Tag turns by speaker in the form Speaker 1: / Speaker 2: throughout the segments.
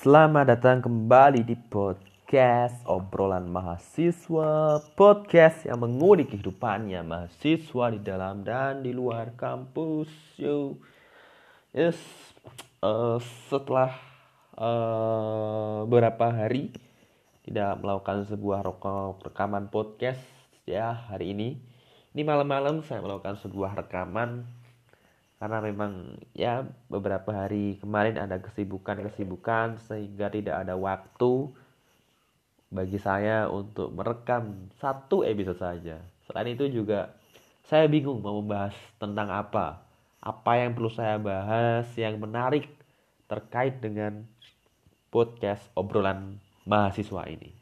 Speaker 1: Selamat datang kembali di podcast obrolan mahasiswa. Podcast yang mengulik kehidupannya mahasiswa di dalam dan di luar kampus. Yo. Yes, uh, setelah uh, beberapa hari tidak melakukan sebuah rekaman podcast ya hari ini. Ini malam-malam saya melakukan sebuah rekaman karena memang ya beberapa hari kemarin ada kesibukan-kesibukan sehingga tidak ada waktu bagi saya untuk merekam satu episode saja. Selain itu juga saya bingung mau membahas tentang apa. Apa yang perlu saya bahas yang menarik terkait dengan podcast obrolan mahasiswa ini.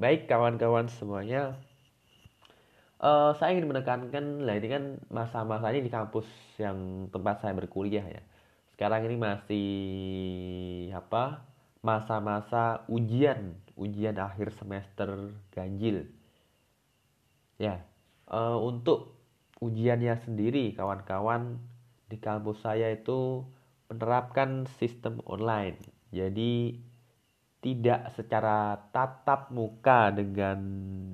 Speaker 1: Baik kawan-kawan semuanya, uh, saya ingin menekankan lah ini kan masa-masa ini di kampus yang tempat saya berkuliah ya. Sekarang ini masih apa masa-masa ujian ujian akhir semester ganjil. Ya uh, untuk ujiannya sendiri kawan-kawan di kampus saya itu menerapkan sistem online. Jadi tidak secara tatap muka dengan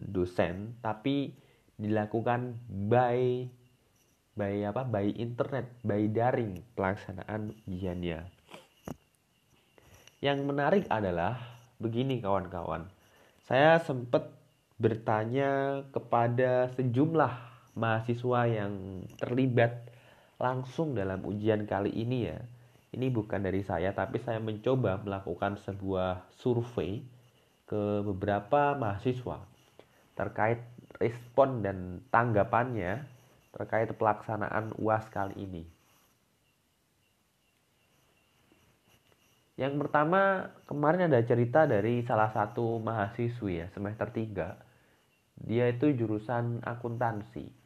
Speaker 1: dosen tapi dilakukan by by apa? By internet by daring pelaksanaan ujiannya yang menarik adalah begini kawan-kawan. Saya sempat bertanya kepada sejumlah mahasiswa yang terlibat langsung dalam ujian kali ini ya. Ini bukan dari saya tapi saya mencoba melakukan sebuah survei ke beberapa mahasiswa terkait respon dan tanggapannya terkait pelaksanaan UAS kali ini. Yang pertama, kemarin ada cerita dari salah satu mahasiswi ya, semester 3. Dia itu jurusan akuntansi.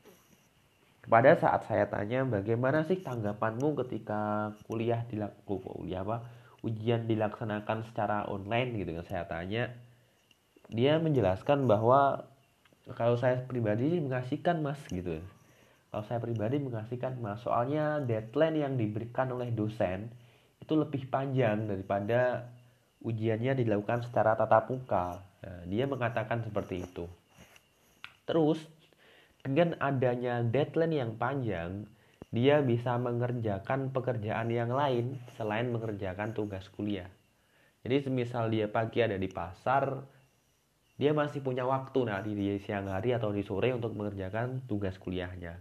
Speaker 1: Pada saat saya tanya bagaimana sih tanggapanmu ketika kuliah dilakukan kuliah apa ujian dilaksanakan secara online gitu kan saya tanya dia menjelaskan bahwa kalau saya pribadi mengasihkan mas gitu. Kalau saya pribadi mengasihkan mas. Soalnya deadline yang diberikan oleh dosen itu lebih panjang daripada ujiannya dilakukan secara tatap muka. Nah, dia mengatakan seperti itu. Terus dengan adanya deadline yang panjang dia bisa mengerjakan pekerjaan yang lain selain mengerjakan tugas kuliah. Jadi semisal dia pagi ada di pasar dia masih punya waktu nanti di siang hari atau di sore untuk mengerjakan tugas kuliahnya.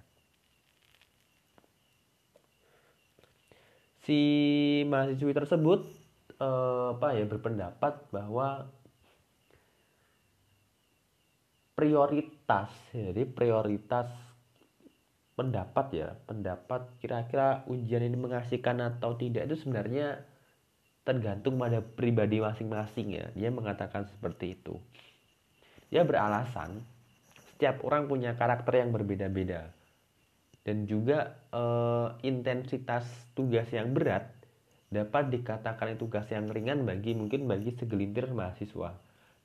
Speaker 1: Si mahasiswi tersebut eh, apa ya berpendapat bahwa prioritas jadi prioritas pendapat ya pendapat kira-kira ujian ini mengasihkan atau tidak itu sebenarnya tergantung pada pribadi masing-masing ya dia mengatakan seperti itu dia beralasan setiap orang punya karakter yang berbeda-beda dan juga e, intensitas tugas yang berat dapat dikatakan tugas yang ringan bagi mungkin bagi segelintir mahasiswa.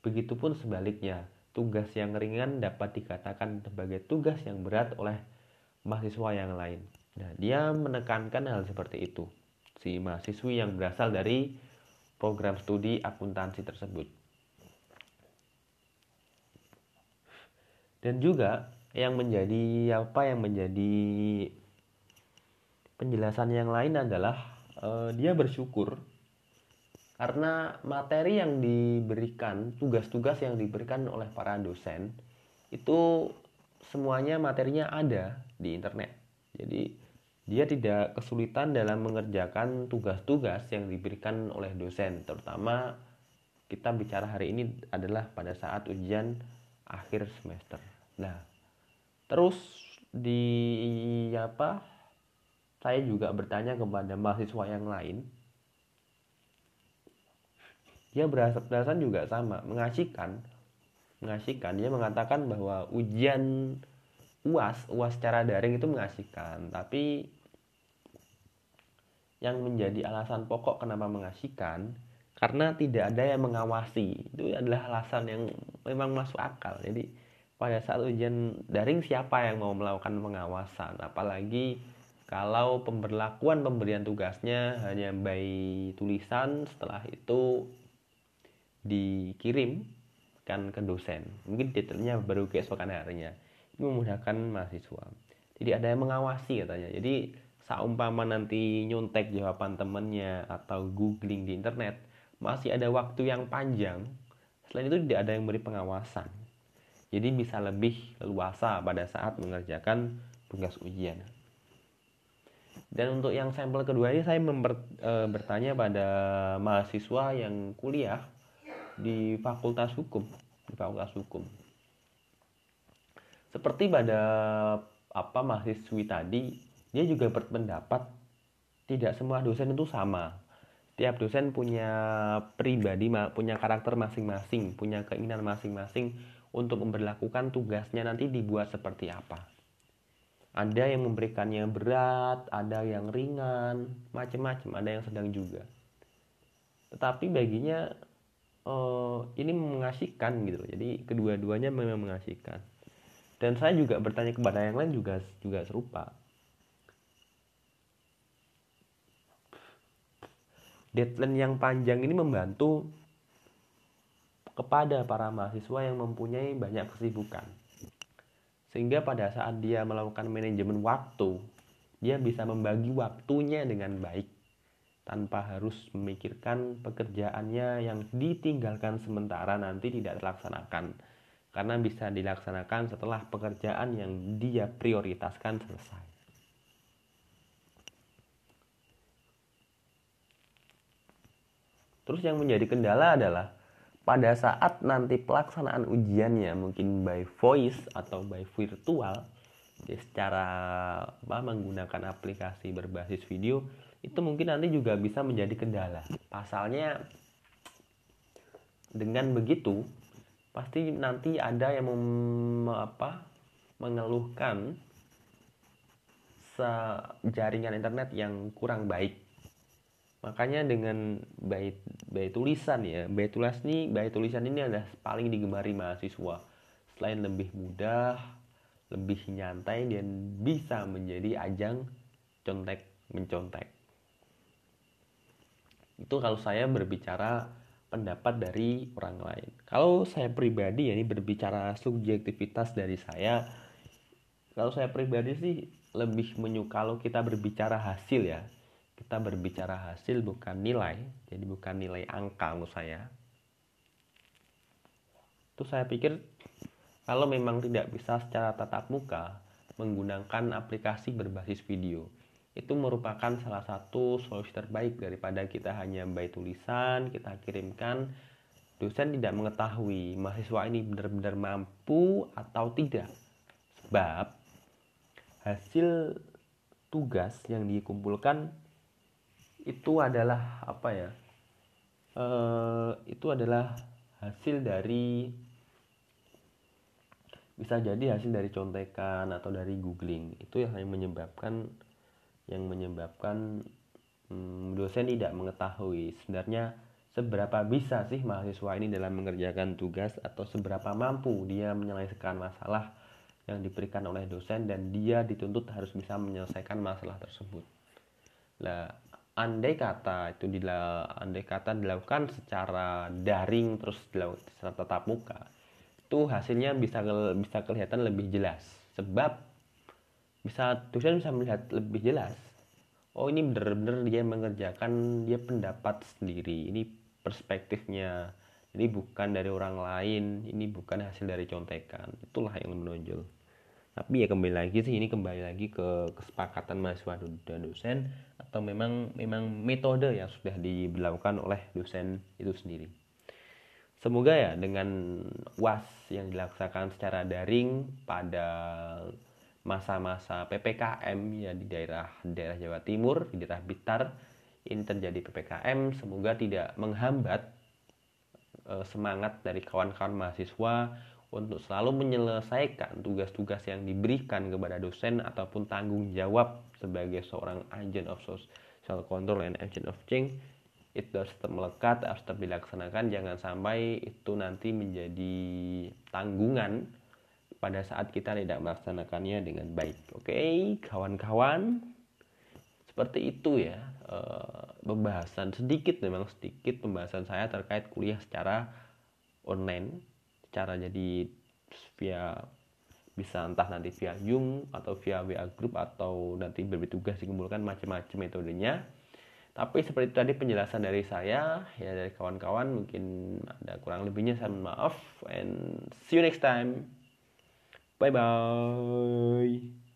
Speaker 1: Begitupun sebaliknya, tugas yang ringan dapat dikatakan sebagai tugas yang berat oleh mahasiswa yang lain. Nah, dia menekankan hal seperti itu. Si mahasiswi yang berasal dari program studi akuntansi tersebut. Dan juga yang menjadi apa yang menjadi penjelasan yang lain adalah uh, dia bersyukur karena materi yang diberikan tugas-tugas yang diberikan oleh para dosen itu semuanya materinya ada di internet. Jadi dia tidak kesulitan dalam mengerjakan tugas-tugas yang diberikan oleh dosen. Terutama kita bicara hari ini adalah pada saat ujian akhir semester. Nah, terus di apa? Saya juga bertanya kepada mahasiswa yang lain. Dia berasakan juga sama, mengasihkan. Mengasihkan. Dia mengatakan bahwa ujian UAS, UAS secara daring itu mengasihkan, tapi yang menjadi alasan pokok kenapa mengasihkan karena tidak ada yang mengawasi. Itu adalah alasan yang memang masuk akal. Jadi pada saat ujian daring siapa yang mau melakukan pengawasan? Apalagi kalau pemberlakuan pemberian tugasnya hanya by tulisan setelah itu dikirim kan ke dosen. Mungkin detailnya baru keesokan harinya. Ini memudahkan mahasiswa. Jadi ada yang mengawasi katanya. Jadi saumpama nanti nyontek jawaban temennya atau googling di internet masih ada waktu yang panjang selain itu tidak ada yang beri pengawasan. Jadi bisa lebih leluasa pada saat mengerjakan tugas ujian. Dan untuk yang sampel kedua ini saya memper, e, bertanya pada mahasiswa yang kuliah di Fakultas Hukum di Fakultas Hukum. Seperti pada apa mahasiswi tadi dia juga berpendapat tidak semua dosen itu sama tiap dosen punya pribadi punya karakter masing-masing punya keinginan masing-masing untuk memperlakukan tugasnya nanti dibuat seperti apa. Ada yang memberikannya berat ada yang ringan macam-macam ada yang sedang juga. Tetapi baginya uh, ini mengasihkan gitu jadi kedua-duanya memang mengasihkan. Dan saya juga bertanya kepada yang lain juga juga serupa deadline yang panjang ini membantu kepada para mahasiswa yang mempunyai banyak kesibukan sehingga pada saat dia melakukan manajemen waktu dia bisa membagi waktunya dengan baik tanpa harus memikirkan pekerjaannya yang ditinggalkan sementara nanti tidak terlaksanakan karena bisa dilaksanakan setelah pekerjaan yang dia prioritaskan selesai. Terus yang menjadi kendala adalah pada saat nanti pelaksanaan ujiannya mungkin by voice atau by virtual ya secara apa, menggunakan aplikasi berbasis video itu mungkin nanti juga bisa menjadi kendala. Pasalnya dengan begitu pasti nanti ada yang mem, apa, mengeluhkan jaringan internet yang kurang baik. Makanya dengan baik tulisan ya, baik tulis ini, baik tulisan ini adalah paling digemari mahasiswa. Selain lebih mudah, lebih nyantai dan bisa menjadi ajang contek mencontek itu kalau saya berbicara pendapat dari orang lain. Kalau saya pribadi ya ini berbicara subjektivitas dari saya. Kalau saya pribadi sih lebih menyuka kalau kita berbicara hasil ya. Kita berbicara hasil bukan nilai, jadi bukan nilai angka menurut saya. Itu saya pikir kalau memang tidak bisa secara tatap muka menggunakan aplikasi berbasis video itu merupakan salah satu solusi terbaik daripada kita hanya by tulisan kita kirimkan dosen tidak mengetahui mahasiswa ini benar-benar mampu atau tidak sebab hasil tugas yang dikumpulkan itu adalah apa ya e, itu adalah hasil dari bisa jadi hasil dari contekan atau dari googling itu yang menyebabkan yang menyebabkan hmm, dosen tidak mengetahui sebenarnya seberapa bisa sih mahasiswa ini dalam mengerjakan tugas atau seberapa mampu dia menyelesaikan masalah yang diberikan oleh dosen dan dia dituntut harus bisa menyelesaikan masalah tersebut. Nah, andai kata itu dila, andai kata dilakukan secara daring terus dilakukan secara tatap muka, itu hasilnya bisa bisa kelihatan lebih jelas. Sebab bisa dosen bisa melihat lebih jelas. Oh ini benar-benar dia mengerjakan dia pendapat sendiri. Ini perspektifnya. Ini bukan dari orang lain. Ini bukan hasil dari contekan. Itulah yang menonjol tapi ya kembali lagi sih ini kembali lagi ke kesepakatan mahasiswa dan dosen atau memang memang metode yang sudah diberlakukan oleh dosen itu sendiri. Semoga ya dengan was yang dilaksanakan secara daring pada masa-masa PPKM ya di daerah daerah Jawa Timur, di daerah Blitar ini terjadi PPKM semoga tidak menghambat e, semangat dari kawan-kawan mahasiswa untuk selalu menyelesaikan tugas-tugas yang diberikan kepada dosen ataupun tanggung jawab sebagai seorang agent of social control and agent of change itu harus tetap melekat, harus tetap dilaksanakan jangan sampai itu nanti menjadi tanggungan pada saat kita tidak melaksanakannya dengan baik. Oke, kawan-kawan, seperti itu ya uh, pembahasan sedikit memang sedikit pembahasan saya terkait kuliah secara online cara jadi via bisa entah nanti via Zoom atau via WA group atau nanti berbagi tugas dikumpulkan macam-macam metodenya. Tapi seperti tadi penjelasan dari saya ya dari kawan-kawan mungkin ada kurang lebihnya saya maaf and see you next time. Bye bye